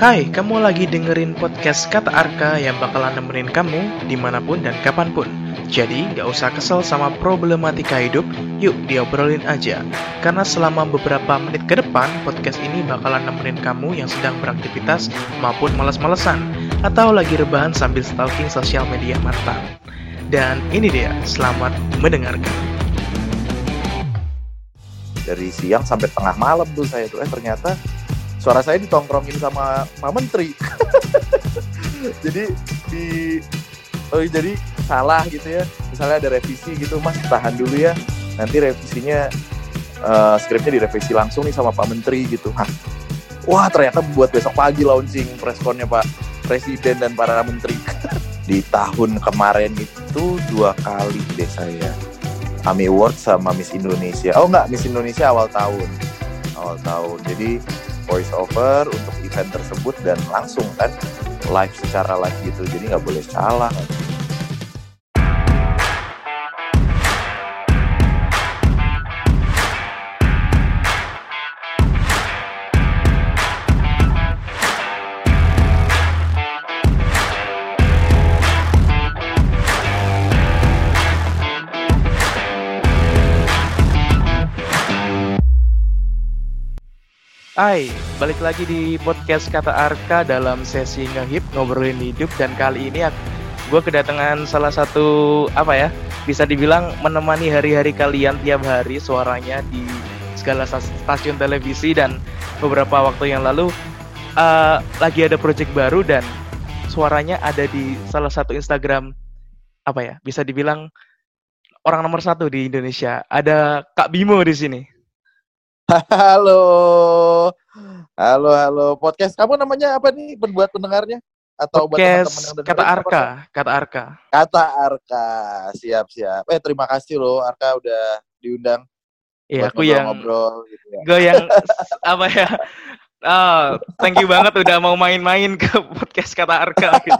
Hai, kamu lagi dengerin podcast Kata Arka yang bakalan nemenin kamu di mana pun dan kapan pun. Jadi, gak usah kesel sama problematika hidup, yuk diobrolin aja. Karena selama beberapa menit ke depan, podcast ini bakalan nemenin kamu yang sedang beraktivitas maupun males-malesan, atau lagi rebahan sambil stalking sosial media mantan. Dan ini dia, selamat mendengarkan. Dari siang sampai tengah malam tuh saya tuh. Eh ternyata suara saya ditongkrongin sama Pak Menteri. Jadi di oh jadi salah gitu ya. Misalnya ada revisi gitu mas tahan dulu ya. Nanti revisinya eh, skripnya direvisi langsung nih sama Pak Menteri gitu. Hah. wah ternyata buat besok pagi launching preskonnya Pak Presiden dan para menteri. Di tahun kemarin itu dua kali deh saya AMI Award sama Miss Indonesia. Oh enggak, Miss Indonesia awal tahun. Awal tahun. Jadi voice over untuk event tersebut dan langsung kan live secara live gitu. Jadi nggak boleh salah. Hai, balik lagi di podcast Kata Arka dalam sesi ngehip ngobrolin hidup dan kali ini gue kedatangan salah satu apa ya bisa dibilang menemani hari-hari kalian tiap hari suaranya di segala stas- stasiun televisi dan beberapa waktu yang lalu eh, lagi ada project baru dan suaranya ada di salah satu Instagram apa ya bisa dibilang orang nomor satu di Indonesia ada Kak Bimo di sini. Halo. Halo, halo. Podcast kamu namanya apa nih buat pendengarnya? Atau buat teman-teman Podcast yang dengerin? Kata Arka, Kata Arka. Kata Arka. Siap, siap. Eh, terima kasih loh Arka udah diundang Iya, buat aku yang ngobrol gitu ya. gue yang apa ya? Ah, thank you banget udah mau main-main ke podcast Kata Arka. gitu.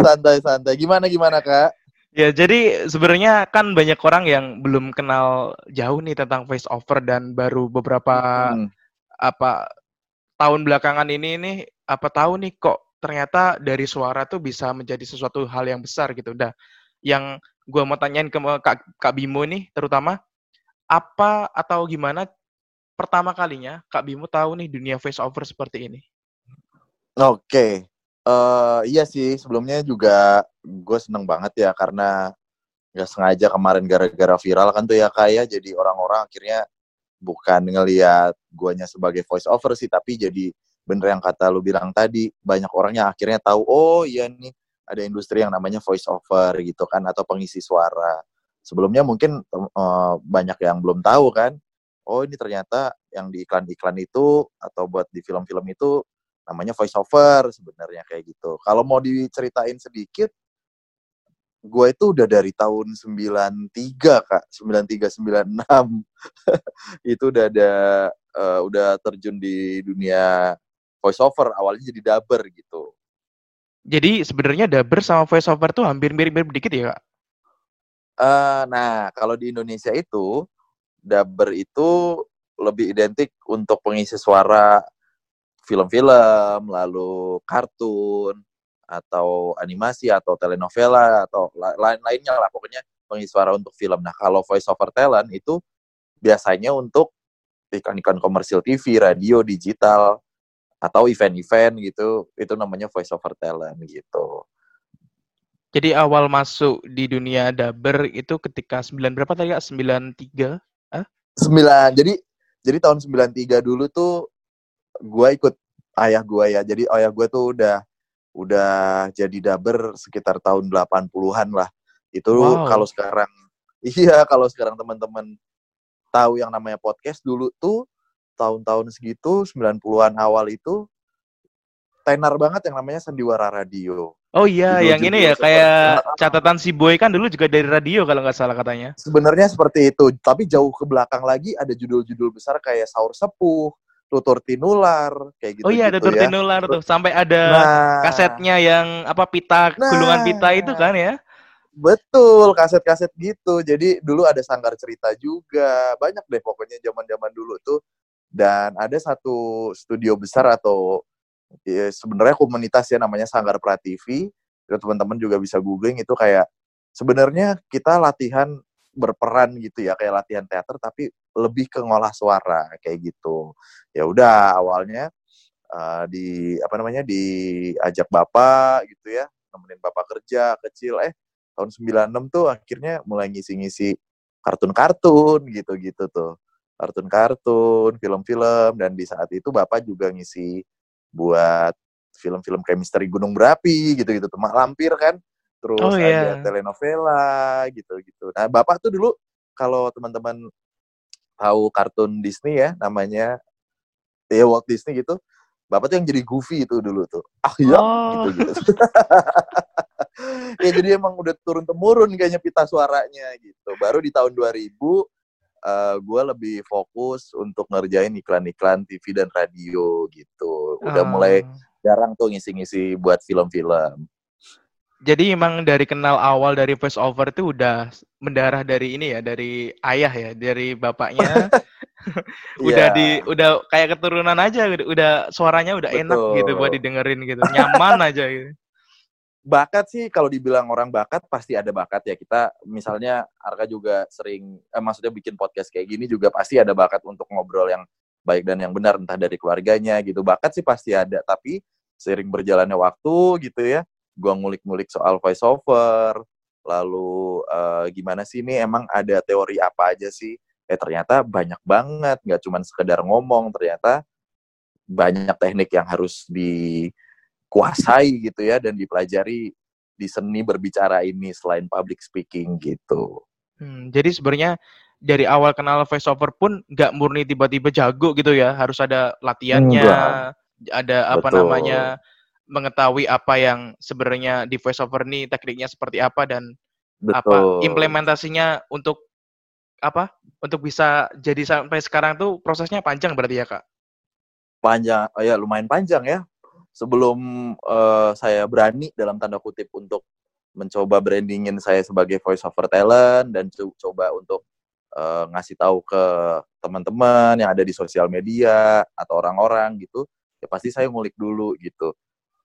Santai-santai. Gimana gimana, Kak? Ya, jadi sebenarnya kan banyak orang yang belum kenal jauh nih tentang voice over dan baru beberapa Hmm. apa tahun belakangan ini nih apa tahu nih kok ternyata dari suara tuh bisa menjadi sesuatu hal yang besar gitu. Dah, yang gua mau tanyain ke Kak, Kak Bimo nih terutama apa atau gimana pertama kalinya Kak Bimo tahu nih dunia voice over seperti ini? Oke. Eh iya sih, sebelumnya juga gue seneng banget ya karena nggak sengaja kemarin gara-gara viral kan tuh ya kayak jadi orang-orang akhirnya bukan ngelihat guanya sebagai voice over sih tapi jadi bener yang kata lu bilang tadi. Banyak orang yang akhirnya tahu oh iya nih ada industri yang namanya voice over gitu kan atau pengisi suara. Sebelumnya mungkin eh, banyak yang belum tahu kan oh ini ternyata yang di iklan-iklan itu atau buat di film-film itu namanya voice over sebenarnya kayak gitu. Kalau mau diceritain sedikit, gue itu udah dari tahun 93 kak, 93 96 itu udah ada eh, udah terjun di dunia voice over. Awalnya jadi dubber gitu. Jadi sebenarnya dubber sama voice over tuh hampir mirip-mirip dikit ya, Kak? Eh, nah kalau di Indonesia itu dubber itu lebih identik untuk pengisi suara film-film, lalu kartun atau animasi atau telenovela atau la- lain-lainnya lah pokoknya pengisi suara untuk film. Nah kalau voice over talent itu biasanya untuk iklan-iklan komersil TV, radio, digital atau event-event gitu, itu namanya voice over talent gitu. Jadi awal masuk di dunia dubber itu ketika 9 berapa tadi Kak? 93? Sembilan, jadi jadi tahun 93 dulu tuh gue ikut ayah gue ya. Jadi ayah gue tuh udah udah jadi dubber sekitar tahun 80-an lah. Itu Wow. kalau sekarang iya kalau sekarang teman-teman tahu yang namanya podcast dulu tuh tahun-tahun segitu 90-an awal itu tenar banget yang namanya sandiwara radio. Oh iya, Judul-judul yang ini ya seperti- kayak catatan si Boy kan dulu juga dari radio kalau nggak salah katanya. Sebenarnya seperti itu, tapi jauh ke belakang lagi ada judul-judul besar kayak Saur Sepuh, Tutur Tinular, kayak gitu oh iya, ada gitu ya. Turtinular tuh. Sampai ada Nah, kasetnya yang apa pita Nah. gulungan pita itu kan ya. Betul, kaset-kaset gitu. Jadi dulu ada sanggar cerita juga. Banyak deh pokoknya zaman-zaman dulu tuh. Dan ada satu studio besar atau ya, sebenarnya komunitas ya namanya Sanggar Prativi. Teman-teman juga bisa googling itu kayak sebenarnya kita latihan berperan gitu ya kayak latihan teater tapi lebih ke ngolah suara kayak gitu. Ya udah awalnya uh, di apa namanya diajak bapak gitu ya nemenin bapak kerja kecil eh tahun 96 tuh akhirnya mulai ngisi-ngisi kartun-kartun gitu-gitu tuh kartun-kartun film-film dan di saat itu bapak juga ngisi buat film-film kayak Misteri Gunung Berapi gitu-gitu tuh Lampir kan terus oh, yeah. ada telenovela gitu-gitu nah bapak tuh dulu kalau teman-teman tahu kartun Disney ya namanya ya Walt Disney gitu Bapak tuh yang jadi goofy itu dulu tuh. Ah ya, oh. gitu gitu. ya jadi emang udah turun temurun kayaknya pita suaranya gitu. Baru di tahun 2000 uh, gue lebih fokus untuk ngerjain iklan-iklan TV dan radio gitu. Udah oh. mulai jarang tuh ngisi-ngisi buat film-film. Jadi emang dari kenal awal dari voice over itu udah mendarah dari ini ya, dari ayah ya, dari bapaknya. udah yeah. di udah kayak keturunan aja udah suaranya udah Betul. enak gitu buat didengerin gitu. Nyaman aja gitu. Bakat sih kalau dibilang orang bakat pasti ada bakat ya. Kita misalnya Arka juga sering eh, maksudnya bikin podcast kayak gini juga pasti ada bakat untuk ngobrol yang baik dan yang benar entah dari keluarganya gitu. Bakat sih pasti ada, tapi sering berjalannya waktu gitu ya gue ngulik-ngulik soal voice over, lalu uh, gimana sih ini emang ada teori apa aja sih? Eh ternyata banyak banget, nggak cuma sekedar ngomong, ternyata banyak teknik yang harus dikuasai gitu ya dan dipelajari di seni berbicara ini selain public speaking gitu. Hmm, jadi sebenarnya dari awal kenal voice over pun nggak murni tiba-tiba jago gitu ya, harus ada latihannya, Enggak. ada apa Betul. namanya mengetahui apa yang sebenarnya di voiceover ini tekniknya seperti apa dan Betul. apa implementasinya untuk apa untuk bisa jadi sampai sekarang tuh prosesnya panjang berarti ya kak? Panjang, oh ya lumayan panjang ya. Sebelum uh, saya berani dalam tanda kutip untuk mencoba brandingin saya sebagai voiceover talent dan coba untuk uh, ngasih tahu ke teman-teman yang ada di sosial media atau orang-orang gitu, ya pasti saya ngulik dulu gitu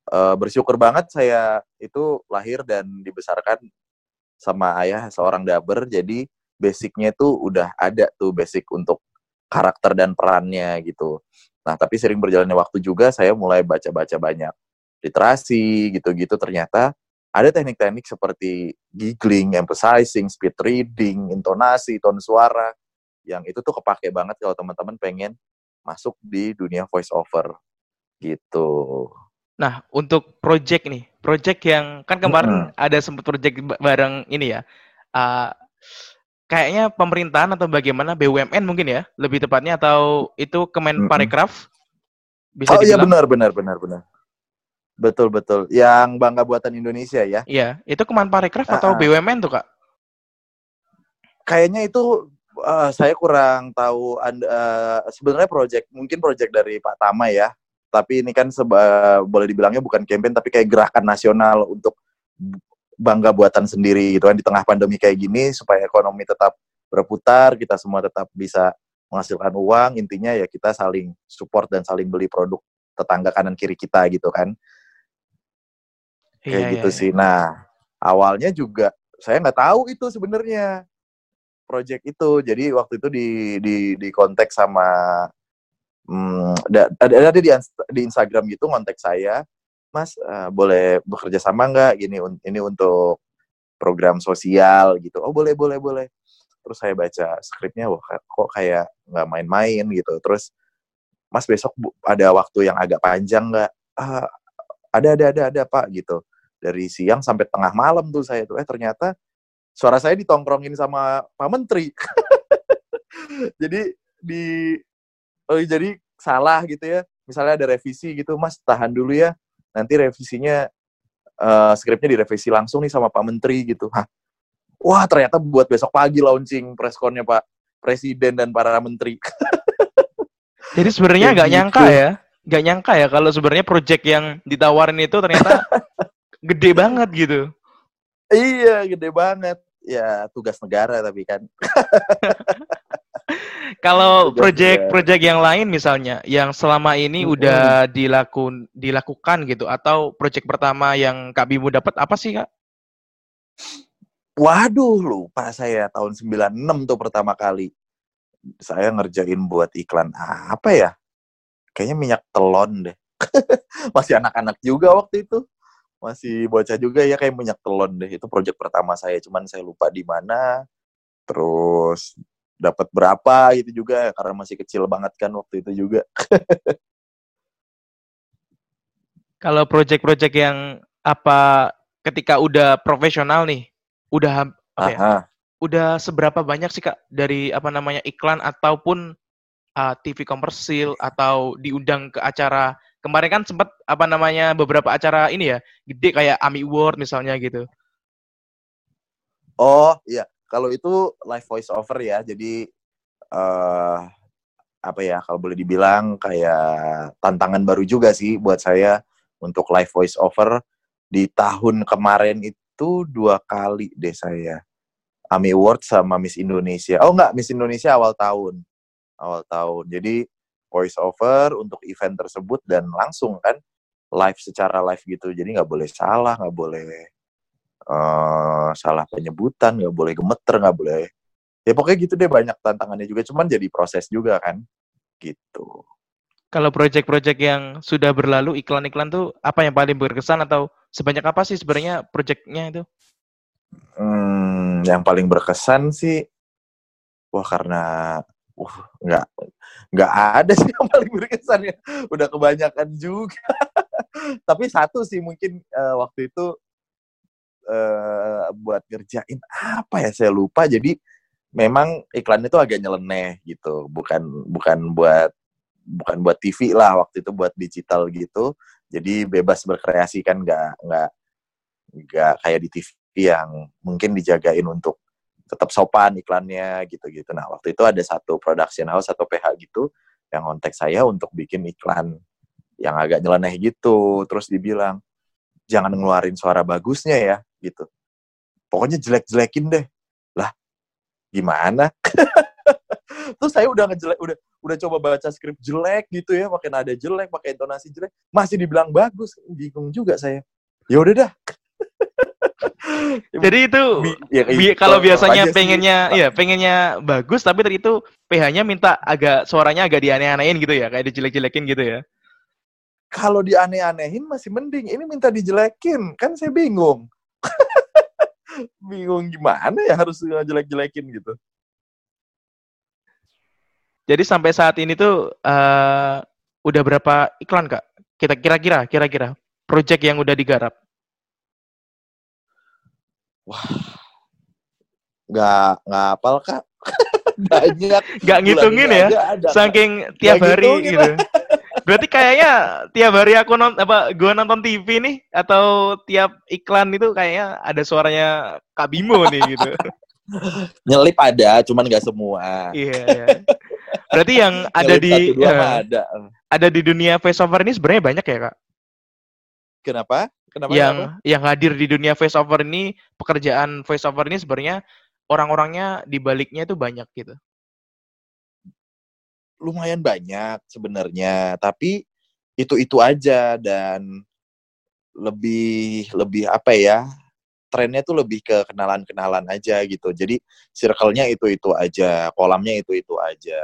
uh, bersyukur banget saya itu lahir dan dibesarkan sama ayah seorang daber jadi basicnya itu udah ada tuh basic untuk karakter dan perannya gitu. Nah tapi sering berjalannya waktu juga saya mulai baca-baca banyak literasi gitu-gitu. Ternyata ada teknik-teknik seperti giggling, emphasizing, speed reading, intonasi, tone suara yang itu tuh kepake banget kalau teman-teman pengen masuk di dunia voice over gitu. Nah, untuk project nih, project yang kan kemarin hmm. ada sempat project bareng ini ya. Uh, kayaknya pemerintahan atau bagaimana BUMN mungkin ya, lebih tepatnya atau itu Kemenparekraf? Bisa oh iya benar benar benar benar. Betul betul. Yang bangga buatan Indonesia ya. Iya, itu Kemenparekraf uh -uh. atau BUMN tuh, Kak? Kayaknya itu uh, saya kurang tahu uh, sebenarnya project mungkin project dari Pak Tama ya tapi ini kan seba, boleh dibilangnya bukan campaign tapi kayak gerakan nasional untuk bangga buatan sendiri gitu kan. Di tengah pandemi kayak gini supaya ekonomi tetap berputar kita semua tetap bisa menghasilkan uang intinya ya kita saling support dan saling beli produk tetangga kanan kiri kita gitu kan. Kayak iya, gitu iya, sih. Iya. nah awalnya juga saya nggak tahu itu sebenarnya project itu. Jadi waktu itu di di di konteks sama hmm, ada, di di Instagram gitu ngontek saya, Mas uh, boleh bekerja sama nggak gini ini untuk program sosial gitu. Oh boleh boleh boleh. Terus saya baca skripnya, wah kok kayak nggak main-main gitu. Terus Mas besok ada waktu yang agak panjang nggak? Ah, ada ada ada ada Pak gitu. Dari siang sampai tengah malam tuh saya tuh eh ternyata suara saya ditongkrongin sama Pak Menteri. Jadi di oh jadi salah gitu ya misalnya ada revisi gitu mas tahan dulu ya nanti revisinya uh, skripnya direvisi langsung nih sama Pak Menteri gitu Hah. wah ternyata buat besok pagi launching preskonnya Pak Presiden dan para menteri jadi sebenarnya nggak gitu. nyangka ya nggak nyangka ya kalau sebenarnya project yang ditawarin itu ternyata gede banget gitu iya, gede banget. Ya, tugas negara tapi kan. Kalau project-project yang lain misalnya, yang selama ini hmm. udah dilakun dilakukan gitu, atau project pertama yang Kak Bimo dapat apa sih Kak? Waduh, lupa saya tahun 96 tuh pertama kali. Saya ngerjain buat iklan apa ya? Kayaknya minyak telon deh. Masih anak-anak juga waktu itu masih bocah juga ya kayak minyak telon deh itu project pertama saya cuman saya lupa di mana terus dapat berapa gitu juga karena masih kecil banget kan waktu itu juga. Kalau project-project yang apa ketika udah profesional nih udah apa ya udah seberapa banyak sih kak dari apa namanya iklan ataupun uh, TV komersil atau diundang ke acara? Kemarin kan sempat apa namanya beberapa acara ini ya gede kayak AMI Award misalnya gitu. Oh iya, kalau itu live voice over ya, jadi uh, apa ya kalau boleh dibilang kayak tantangan baru juga sih buat saya untuk live voice over di tahun kemarin itu dua kali deh saya AMI Award sama Miss Indonesia. Oh enggak, Miss Indonesia awal tahun. Awal tahun. Jadi voice over untuk event tersebut dan langsung kan live secara live gitu jadi nggak boleh salah nggak boleh uh, salah penyebutan nggak boleh gemeter nggak boleh ya pokoknya gitu deh banyak tantangannya juga cuman jadi proses juga kan gitu. Kalau project-project yang sudah berlalu iklan-iklan tuh apa yang paling berkesan atau sebanyak apa sih sebenarnya projectnya itu? Hmm, yang paling berkesan sih wah karena uh nggak nggak ada sih yang paling berkesan ya udah kebanyakan juga. Tapi satu sih mungkin uh, waktu itu uh, buat ngerjain apa ya? Saya lupa. Jadi memang iklan itu agak nyeleneh gitu. Bukan bukan buat bukan buat TV lah waktu itu buat digital gitu. Jadi bebas berkreasi kan. Nggak nggak nggak kayak di TV yang mungkin dijagain untuk tetap sopan iklannya gitu-gitu. Nah, waktu itu ada satu production house atau PH gitu yang kontak saya untuk bikin iklan yang agak nyeleneh gitu. Terus dibilang, jangan ngeluarin suara bagusnya ya, gitu. Pokoknya jelek-jelekin deh. Lah, gimana? Terus saya udah ngejelek, udah udah coba baca skrip jelek gitu ya, pakai nada jelek, pakai intonasi jelek, masih dibilang bagus, bingung juga saya. Ya udah dah, Jadi itu ya, bi gitu. kalau biasanya pengennya sih. ya pengennya bagus tapi tadi itu PH-nya minta agak suaranya agak dianeh-anehin gitu ya, kayak dijelek-jelekin gitu ya. Kalau dianeh-anehin masih mending. Ini minta dijelekin, kan saya bingung. bingung gimana ya harus jelek-jelekin gitu. Jadi sampai saat ini tuh uh, udah berapa iklan kak? Kita kira-kira, kira-kira project yang udah digarap? wah nggak nggak apal kak banyak nggak ngitungin ya ada. saking tiap gak hari gitu berarti kayaknya tiap hari aku nonton apa gua nonton TV nih atau tiap iklan itu kayaknya ada suaranya Kak Bimo nih gitu nyelip ada cuman nggak semua iya, iya. berarti yang ada di ya, ada ada di dunia voiceover ini sebenarnya banyak ya kak kenapa Kenapa yang kenapa? yang hadir di dunia voice over ini pekerjaan voice over ini sebenarnya orang-orangnya di baliknya itu banyak gitu. Lumayan banyak sebenarnya, tapi itu-itu aja dan lebih lebih apa ya? Trennya tuh lebih ke kenalan-kenalan aja gitu. Jadi circle-nya itu-itu aja, kolamnya itu-itu aja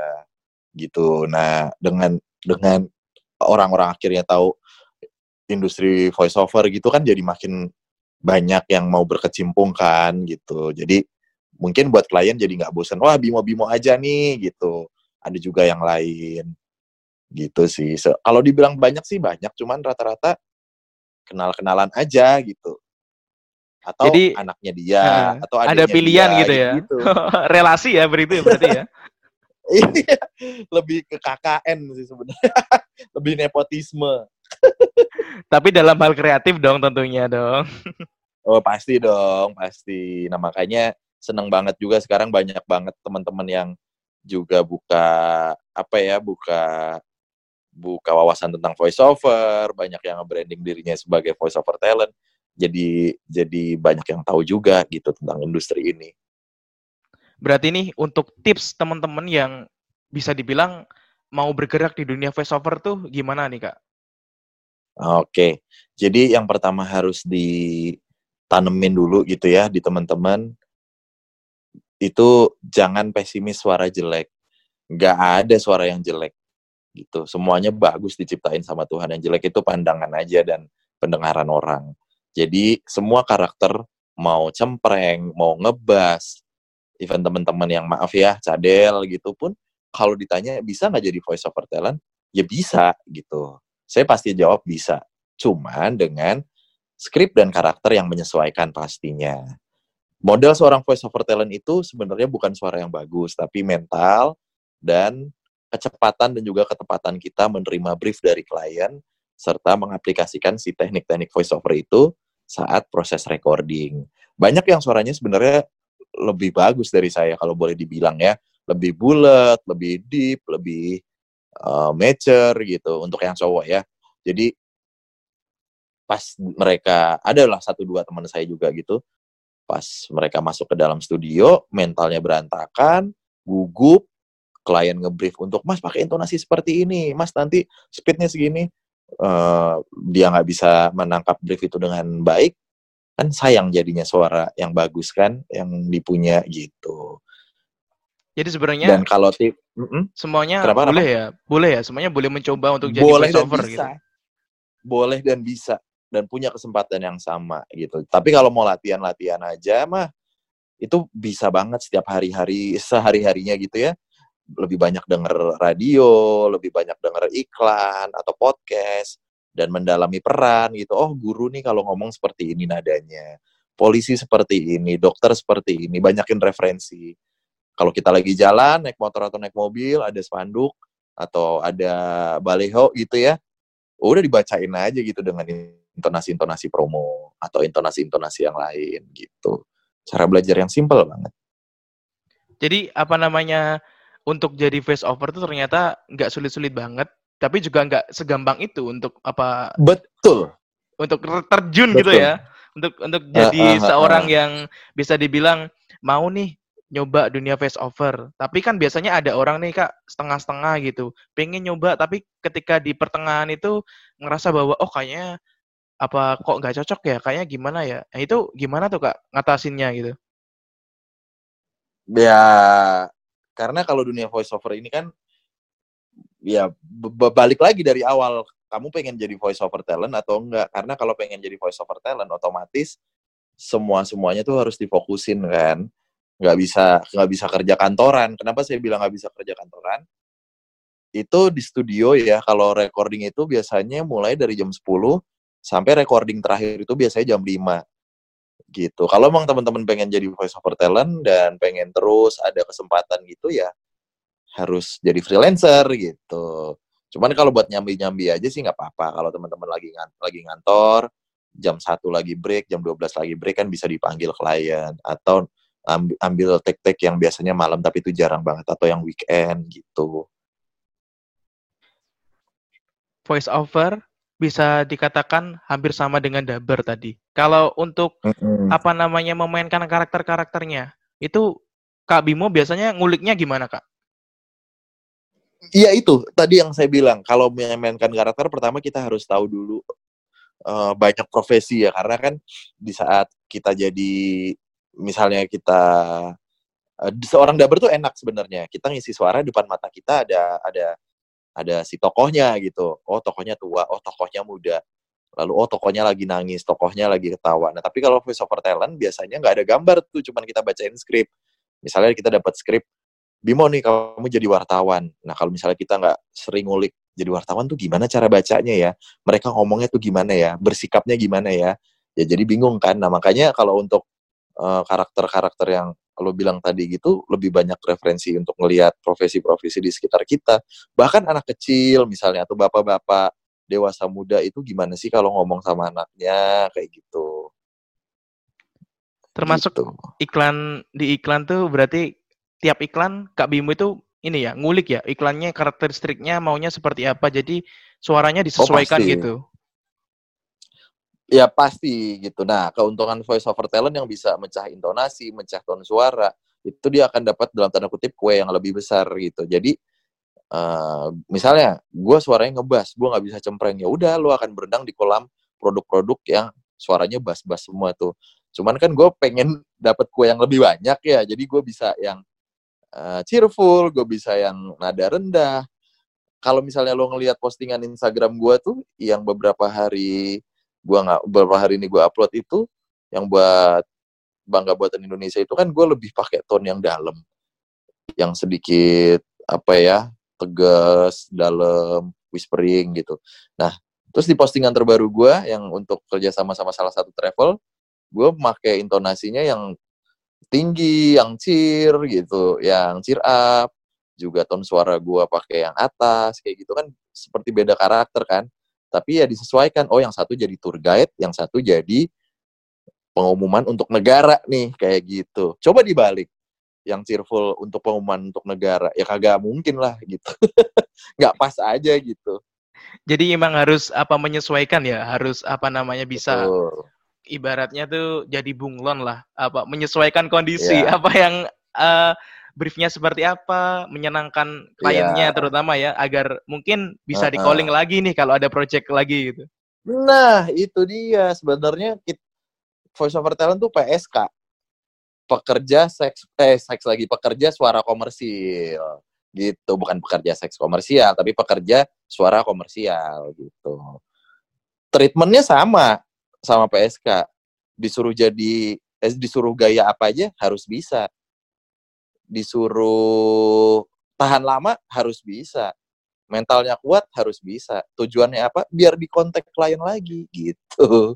gitu. Nah, dengan dengan orang-orang akhirnya tahu industri voiceover gitu kan jadi makin banyak yang mau berkecimpung kan gitu. Jadi mungkin buat klien jadi nggak bosan. Wah bimo-bimo aja nih gitu. Ada juga yang lain gitu sih. So, kalau dibilang banyak sih banyak, cuman rata-rata kenal-kenalan aja gitu. Atau Jadi, anaknya dia, uh, atau ada pilihan dia, gitu ya. Gitu. Relasi ya berarti ya berarti ya. Iya, lebih ke KKN sih sebenarnya. lebih nepotisme. Tapi dalam hal kreatif dong tentunya dong. oh pasti dong, pasti. Nah makanya seneng banget juga sekarang banyak banget teman-teman yang juga buka apa ya, buka buka wawasan tentang voiceover, banyak yang branding dirinya sebagai voiceover talent. jadi jadi banyak yang tahu juga gitu tentang industri ini. Berarti nih untuk tips teman-teman yang bisa dibilang mau bergerak di dunia voiceover tuh gimana nih kak? Oke, jadi yang pertama harus ditanemin dulu gitu ya di teman-teman itu jangan pesimis suara jelek. Nggak ada suara yang jelek gitu. Semuanya bagus diciptain sama Tuhan. Yang jelek itu pandangan aja dan pendengaran orang. Jadi semua karakter mau cempreng, mau ngebas, even teman-teman yang maaf ya, cadel gitu pun, kalau ditanya bisa nggak jadi voice over talent, ya bisa gitu. Saya pasti jawab bisa. Cuman dengan skrip dan karakter yang menyesuaikan pastinya. Model seorang voice over talent itu sebenarnya bukan suara yang bagus, tapi mental dan kecepatan dan juga ketepatan kita menerima brief dari klien serta mengaplikasikan si teknik-teknik voice over itu saat proses recording. Banyak yang suaranya sebenarnya lebih bagus dari saya kalau boleh dibilang ya, lebih bulat, lebih deep, lebih uh, mature gitu untuk yang cowok ya. Jadi pas mereka adalah satu dua teman saya juga gitu, pas mereka masuk ke dalam studio, mentalnya berantakan, gugup, klien ngebrief untuk Mas pakai intonasi seperti ini, Mas nanti speednya segini, uh, dia nggak bisa menangkap brief itu dengan baik, kan sayang jadinya suara yang bagus kan, yang dipunya gitu. Jadi sebenarnya dan kalau tip, semuanya kenapa, boleh kenapa? ya, boleh ya, semuanya boleh mencoba untuk jadi boleh dan bisa. gitu. Boleh dan bisa dan punya kesempatan yang sama gitu. Tapi kalau mau latihan-latihan aja mah itu bisa banget setiap hari-hari sehari-harinya gitu ya lebih banyak denger radio, lebih banyak denger iklan atau podcast dan mendalami peran gitu. Oh, guru nih kalau ngomong seperti ini nadanya. Polisi seperti ini, dokter seperti ini, banyakin referensi. Kalau kita lagi jalan, naik motor atau naik mobil, ada spanduk atau ada baleho gitu ya. Udah dibacain aja gitu dengan intonasi-intonasi promo atau intonasi-intonasi yang lain gitu. Cara belajar yang simple banget. Jadi apa namanya untuk jadi face over tuh ternyata nggak sulit-sulit banget, tapi juga nggak segampang itu untuk apa? Betul. Untuk terjun Betul. gitu ya, untuk untuk jadi uh, uh, uh, seorang yang bisa dibilang mau nih nyoba dunia face over. Tapi kan biasanya ada orang nih kak setengah-setengah gitu, pengen nyoba tapi ketika di pertengahan itu ngerasa bahwa oh kayaknya apa kok nggak cocok ya, kayaknya gimana ya? Nah, itu gimana tuh kak ngatasinnya gitu? Ya karena kalau dunia voice over ini kan ya balik lagi dari awal kamu pengen jadi voice over talent atau enggak? Karena kalau pengen jadi voice over talent otomatis semua semuanya tuh harus difokusin kan? Nggak bisa nggak bisa kerja kantoran. Kenapa saya bilang nggak bisa kerja kantoran? Itu di studio ya kalau recording itu biasanya mulai dari jam 10 sampai recording terakhir itu biasanya jam 5 gitu. Kalau emang teman-teman pengen jadi voice over talent dan pengen terus ada kesempatan gitu ya harus jadi freelancer gitu. Cuman kalau buat nyambi-nyambi aja sih nggak apa-apa. Kalau teman-teman lagi ngan lagi ngantor, jam satu lagi break, jam 12 lagi break kan bisa dipanggil klien atau ambil, ambil tek-tek yang biasanya malam tapi itu jarang banget atau yang weekend gitu. Voice over bisa dikatakan hampir sama dengan Daber tadi. Kalau untuk mm-hmm. apa namanya memainkan karakter-karakternya, itu Kak Bimo biasanya nguliknya gimana, Kak? Iya itu tadi yang saya bilang. Kalau memainkan karakter pertama kita harus tahu dulu uh, banyak profesi ya karena kan di saat kita jadi misalnya kita uh, seorang daber tuh enak sebenarnya. Kita ngisi suara depan mata kita ada ada ada si tokohnya gitu. Oh, tokohnya tua, oh tokohnya muda. Lalu oh tokohnya lagi nangis, tokohnya lagi ketawa. Nah, tapi kalau voice over talent biasanya nggak ada gambar tuh, cuman kita bacain skrip. Misalnya kita dapat skrip, Bimo nih kamu jadi wartawan. Nah, kalau misalnya kita nggak sering ngulik jadi wartawan tuh gimana cara bacanya ya? Mereka ngomongnya tuh gimana ya? Bersikapnya gimana ya? Ya jadi bingung kan. Nah, makanya kalau untuk eh, karakter-karakter uh, yang kalau bilang tadi gitu lebih banyak referensi untuk melihat profesi-profesi di sekitar kita. Bahkan anak kecil misalnya atau bapak-bapak dewasa muda itu gimana sih kalau ngomong sama anaknya kayak gitu. Termasuk gitu. iklan di iklan tuh berarti tiap iklan Kak Bimo itu ini ya ngulik ya iklannya karakteristiknya maunya seperti apa. Jadi suaranya disesuaikan oh, gitu Ya pasti gitu. Nah, keuntungan voice over talent yang bisa mecah intonasi, mecah tone suara, itu dia akan dapat dalam tanda kutip kue yang lebih besar gitu. Jadi uh, misalnya gue suaranya ngebas, gue nggak bisa cempreng ya udah lo akan berenang di kolam produk-produk yang suaranya bass-bass semua tuh. Cuman kan gue pengen dapat kue yang lebih banyak ya, jadi gue bisa yang uh, cheerful, gue bisa yang nada rendah. Kalau misalnya lo ngelihat postingan Instagram gue tuh yang beberapa hari gue nggak beberapa hari ini gue upload itu yang buat bangga buatan Indonesia itu kan gue lebih pakai tone yang dalam. Yang sedikit apa ya tegas dalam whispering gitu. Nah terus di postingan terbaru gue yang untuk kerja sama sama salah satu travel gue pakai intonasinya yang tinggi yang cheer gitu yang cheer up. Juga tone suara gue pakai yang atas kayak gitu kan seperti beda karakter kan tapi ya disesuaikan. Oh yang satu jadi tour guide yang satu jadi pengumuman untuk negara nih kayak gitu. Coba dibalik. Yang cheerful untuk pengumuman untuk negara. Ya kagak mungkin lah gitu. Nggak pas aja gitu. Jadi emang harus apa menyesuaikan ya? Harus apa namanya bisa Betul. ibaratnya tuh jadi bunglon lah. Apa menyesuaikan kondisi. Yeah. apa yang uh, briefnya seperti apa, menyenangkan kliennya yeah. terutama ya, agar mungkin bisa uh -huh. di calling lagi nih kalau ada project lagi gitu. Nah, itu dia sebenarnya voice over talent tuh PSK. Pekerja seks eh seks lagi pekerja suara komersil gitu, bukan pekerja seks komersial, tapi pekerja suara komersial gitu. Treatmentnya sama sama PSK. Disuruh jadi eh, disuruh gaya apa aja harus bisa disuruh tahan lama harus bisa. Mentalnya kuat harus bisa. Tujuannya apa? Biar di kontak klien lagi gitu.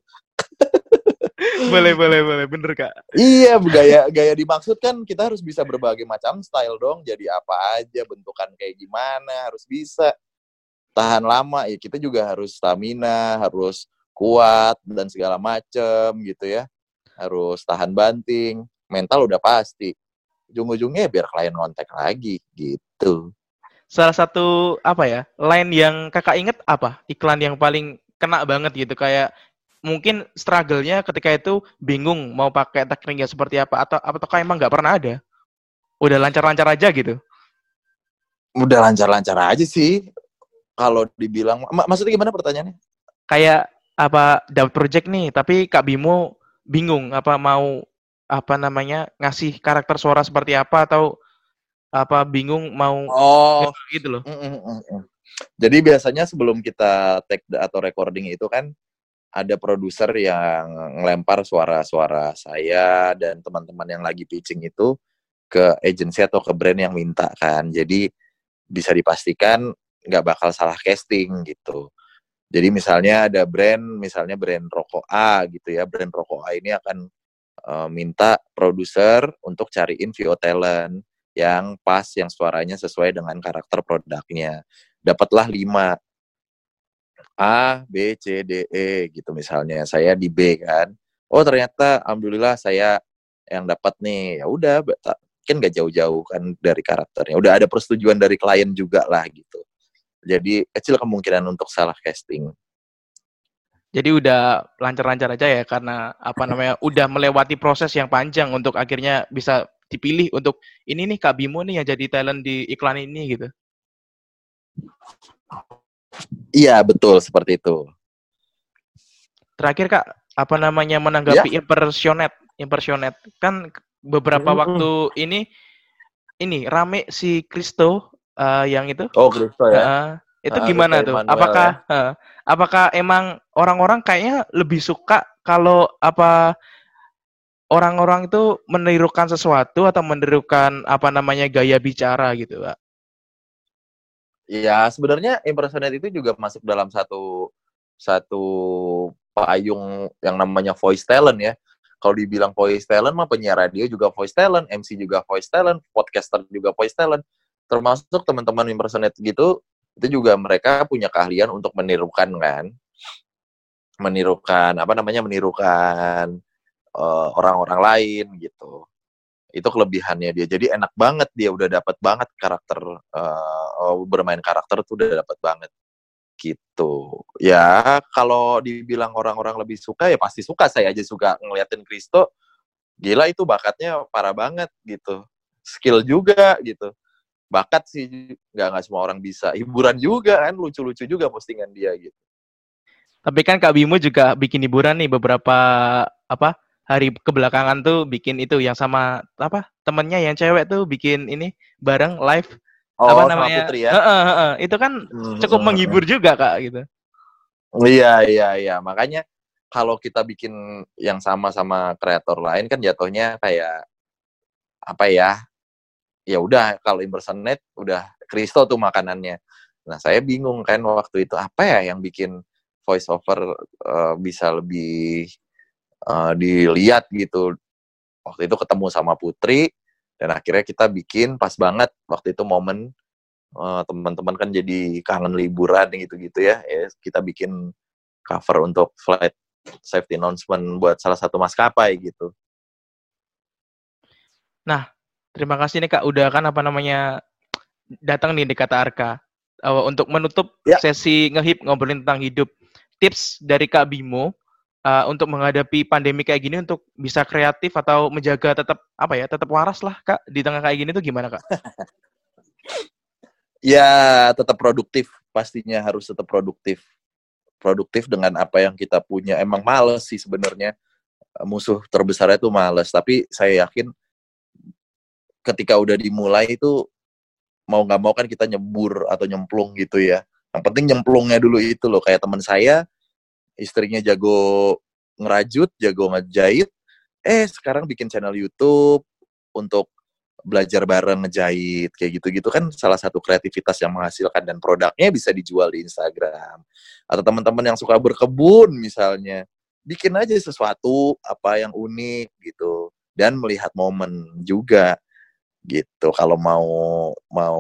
Boleh boleh boleh. Bener kak. Iya gaya gaya dimaksud kan kita harus bisa berbagai macam style dong. Jadi apa aja bentukan kayak gimana harus bisa. Tahan lama ya kita juga harus stamina harus kuat dan segala macem gitu ya. Harus tahan banting. Mental udah pasti ujung-ujungnya biar klien kontak lagi gitu. Salah satu apa ya line yang kakak inget apa iklan yang paling kena banget gitu kayak mungkin struggle-nya ketika itu bingung mau pakai tekniknya seperti apa atau apakah emang nggak pernah ada? Udah lancar-lancar aja gitu? Udah lancar-lancar aja sih. Kalau dibilang, mak maksudnya gimana pertanyaannya? Kayak apa dapat project nih, tapi Kak Bimo bingung apa mau apa namanya ngasih karakter suara seperti apa atau apa bingung mau oh gitu loh. Mm, mm, mm, mm. Jadi biasanya sebelum kita take atau recording itu kan ada produser yang ngelempar suara-suara saya dan teman-teman yang lagi pitching itu ke agensi atau ke brand yang minta kan. Jadi bisa dipastikan nggak bakal salah casting gitu. Jadi misalnya ada brand, misalnya brand rokok A gitu ya, brand rokok A ini akan uh, minta produser untuk cariin VO talent yang pas, yang suaranya sesuai dengan karakter produknya. Dapatlah lima A, B, C, D, E gitu misalnya. Saya di B kan. Oh ternyata alhamdulillah saya yang dapat nih. Ya udah kan gak jauh-jauh kan dari karakternya. Udah ada persetujuan dari klien juga lah gitu. Jadi kecil kemungkinan untuk salah casting. Jadi udah lancar-lancar aja ya karena apa namanya udah melewati proses yang panjang untuk akhirnya bisa dipilih untuk ini nih Kak Bimo nih yang jadi talent di iklan ini gitu. Iya betul seperti itu. Terakhir Kak apa namanya menanggapi ya. impersonet impersonet kan beberapa hmm. waktu ini ini rame si Kristo uh, yang itu. Oh Kristo ya. Uh, itu uh, gimana tuh? Apakah ya. uh, apakah emang orang-orang kayaknya lebih suka kalau apa orang-orang itu menirukan sesuatu atau menirukan apa namanya gaya bicara gitu, Pak? Ya, sebenarnya impersonate itu juga masuk dalam satu satu payung yang namanya voice talent ya. Kalau dibilang voice talent mah penyiar radio juga voice talent, MC juga voice talent, podcaster juga voice talent. Termasuk teman-teman impersonate gitu itu juga mereka punya keahlian untuk menirukan kan menirukan apa namanya menirukan uh, orang-orang lain gitu itu kelebihannya dia jadi enak banget dia udah dapat banget karakter uh, bermain karakter tuh udah dapat banget gitu. Ya kalau dibilang orang-orang lebih suka ya pasti suka. Saya aja suka ngeliatin Kristo. Gila itu bakatnya parah banget gitu. Skill juga gitu. Bakat sih nggak nggak semua orang bisa. Hiburan juga kan lucu-lucu juga postingan dia gitu. Tapi kan Kak Bimo juga bikin hiburan nih beberapa apa hari kebelakangan tuh bikin itu yang sama apa temennya yang cewek tuh bikin ini bareng live Oh, apa sama namanya Putri ya. Heeh, heeh. itu kan Hmm, cukup hmm, menghibur juga kak gitu Iya, iya, iya. Makanya kalau kita bikin yang sama sama kreator lain kan jatuhnya kayak apa ya? Ya udah kalau impersonate udah Kristo tuh makanannya. Nah, saya bingung kan waktu itu apa ya yang bikin voice over eh, bisa lebih eh, dilihat gitu. Waktu itu ketemu sama Putri dan akhirnya kita bikin pas banget waktu itu momen eh, teman-teman kan jadi kangen liburan gitu-gitu ya. ya kita bikin cover untuk flight safety announcement buat salah satu maskapai gitu. Terima kasih nih kak udah kan apa namanya datang nih di kata Arka Eh, untuk menutup Ya. sesi ngehip ngobrolin tentang hidup tips dari kak Bimo eh, untuk menghadapi pandemi kayak gini untuk bisa kreatif atau menjaga tetap apa ya tetap waras lah kak di tengah kayak gini tuh gimana kak Ya tetap produktif, pastinya harus tetap produktif. Produktif dengan apa yang kita punya. Emang males sih sebenarnya musuh terbesarnya itu males. Tapi saya yakin ketika udah dimulai itu mau nggak mau kan kita nyebur atau nyemplung gitu ya. Yang penting nyemplungnya dulu itu loh. Kayak teman saya, istrinya jago ngerajut, jago ngejahit. Eh sekarang bikin channel YouTube untuk belajar bareng ngejahit kayak gitu-gitu kan salah satu kreativitas yang menghasilkan dan produknya bisa dijual di Instagram atau teman-teman yang suka berkebun misalnya bikin aja sesuatu apa yang unik gitu dan melihat momen juga gitu. Kalau mau mau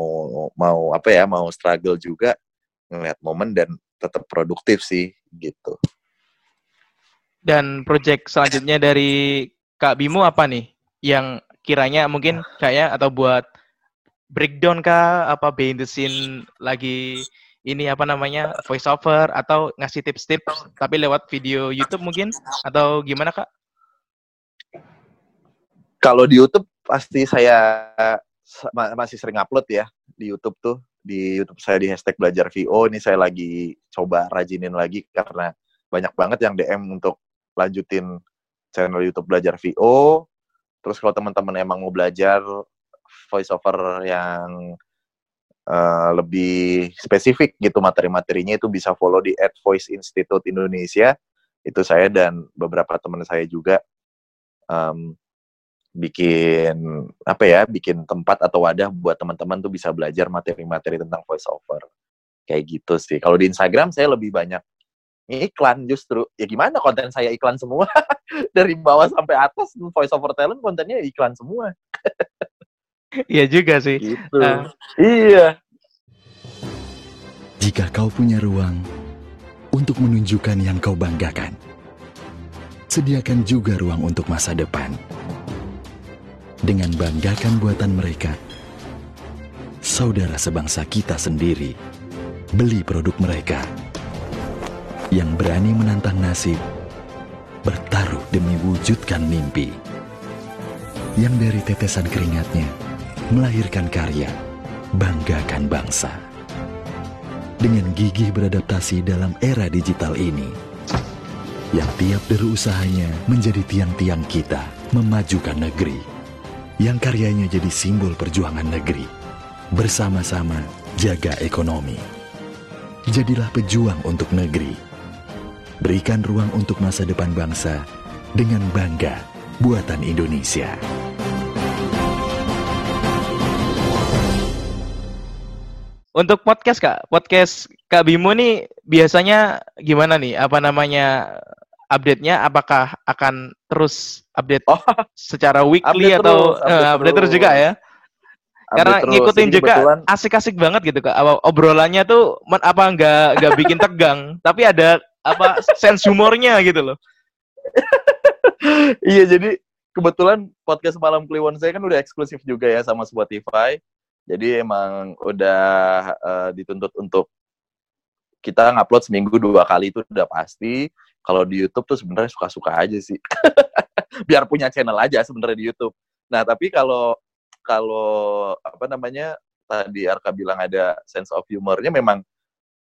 mau apa ya mau struggle juga ngelihat momen dan tetap produktif sih gitu. Dan project selanjutnya dari kak Bimo apa nih? Yang kiranya mungkin kayak atau buat breakdown kah? Apa behind the scene lagi ini apa namanya voice over atau ngasih tips-tips tapi lewat video YouTube mungkin? Atau gimana kak? kalau di YouTube pasti saya ma- masih sering upload ya di YouTube tuh. Di YouTube saya di hashtag belajar VO ini saya lagi coba rajinin lagi karena banyak banget yang DM untuk lanjutin channel YouTube belajar VO terus kalau teman-teman emang mau belajar voice over yang eh, lebih spesifik gitu materi-materinya itu bisa follow di at Voice Institute Indonesia itu saya dan beberapa teman saya juga. Em, bikin apa ya bikin tempat atau wadah buat teman-teman tuh bisa belajar materi-materi tentang voice over kayak gitu sih. Kalau di Instagram saya lebih banyak iklan justru. Ya gimana konten saya iklan semua? Dari bawah sampai atas voice over talent kontennya iklan semua. Iya juga sih. gitu. Ah. iya. Jika kau punya ruang untuk menunjukkan yang kau banggakan, sediakan juga ruang untuk masa depan. Dengan banggakan buatan mereka, saudara sebangsa kita sendiri beli produk mereka yang berani menantang nasib, bertaruh demi wujudkan mimpi. Yang dari tetesan keringatnya melahirkan karya, banggakan bangsa dengan gigih beradaptasi dalam era digital ini. Yang tiap deru usahanya menjadi tiang-tiang kita memajukan negeri. Yang karyanya jadi simbol perjuangan negeri. Bersama-sama jaga ekonomi. Jadilah pejuang untuk negeri. Berikan ruang untuk masa depan bangsa dengan bangga buatan Indonesia. Untuk podcast kak, podcast kak Bimo nih biasanya gimana nih? Apa namanya update-nya? Apakah akan terus update Oh, secara weekly update atau terus, update update terus juga ya? Karena update terus. ngikutin Jadi juga kebetulan- asik-asik banget gitu kak. Obrolannya tuh men- apa nggak nggak bikin tegang, tapi ada apa sense humornya gitu loh. iya jadi kebetulan podcast malam Kliwon saya kan udah eksklusif juga ya sama Spotify jadi emang udah eh, dituntut untuk kita ngupload seminggu dua kali itu udah pasti. Kalau di YouTube tuh sebenarnya suka-suka aja sih. Biar punya channel aja sebenarnya di YouTube. Nah, tapi kalau kalau apa namanya tadi Arka bilang ada sense of humornya memang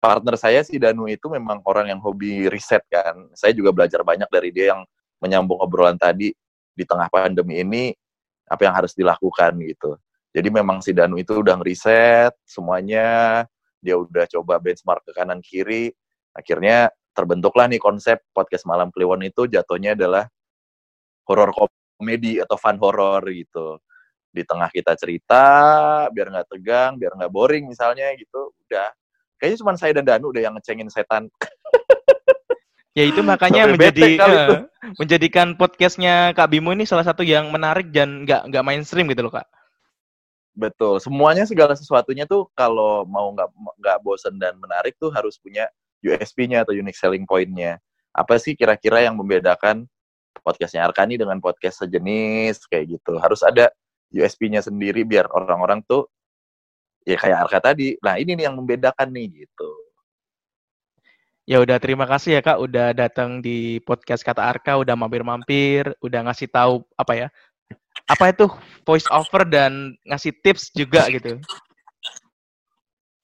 partner saya si Danu itu memang orang yang hobi riset kan. Saya juga belajar banyak dari dia yang menyambung obrolan tadi di tengah pandemi ini apa yang harus dilakukan gitu. Jadi memang si Danu itu udah ngeriset semuanya, dia udah coba benchmark ke kanan kiri, akhirnya terbentuklah nih konsep podcast Malam Kliwon itu jatuhnya adalah horor komedi atau fun horror gitu. Di tengah kita cerita, biar nggak tegang, biar nggak boring misalnya gitu, udah. Kayaknya cuma saya dan Danu udah yang ngecengin setan. Ya itu makanya Sampai menjadi uh, menjadikan podcastnya Kak Bimo ini salah satu yang menarik dan nggak nggak mainstream gitu loh Kak. Betul. Semuanya segala sesuatunya tuh kalau mau nggak nggak bosen dan menarik tuh harus punya USP-nya atau unique selling point-nya. Apa sih kira-kira yang membedakan podcastnya Arkani dengan podcast sejenis kayak gitu. Harus ada USP-nya sendiri biar orang-orang tuh ya kayak Arka tadi. Nah ini nih yang membedakan nih gitu. Ya udah terima kasih ya Kak udah datang di podcast Kata Arka, udah mampir-mampir, udah ngasih tahu apa ya? Apa itu voice over dan ngasih tips juga gitu.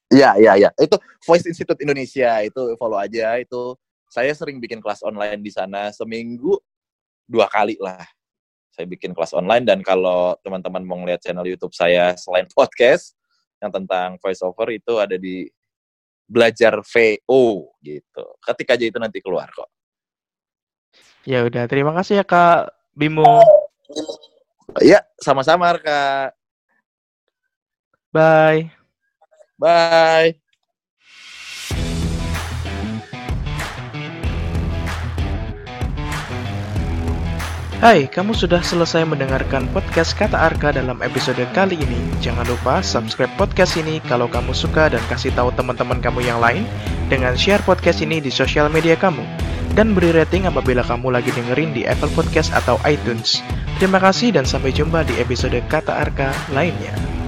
Iya, iya, iya. Itu Voice Institute Indonesia itu follow aja itu. Saya sering bikin kelas online di sana seminggu dua kali lah. Saya bikin kelas online dan kalau teman-teman mau ngeliat channel YouTube saya selain podcast yang tentang voice over itu ada di belajar VO gitu. Ketik aja itu nanti keluar kok. Ya udah, terima kasih ya Kak Bimo. Ya, sama-sama Kak. Bye. Bye. Hai, kamu sudah selesai mendengarkan podcast Kata Arka dalam episode kali ini. Jangan lupa subscribe podcast ini kalau kamu suka dan kasih tahu teman-teman kamu yang lain dengan share podcast ini di sosial media kamu. Dan beri rating apabila kamu lagi dengerin di Apple Podcast atau iTunes. Terima kasih dan sampai jumpa di episode Kata Arka lainnya.